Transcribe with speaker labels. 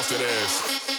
Speaker 1: bounce that ass.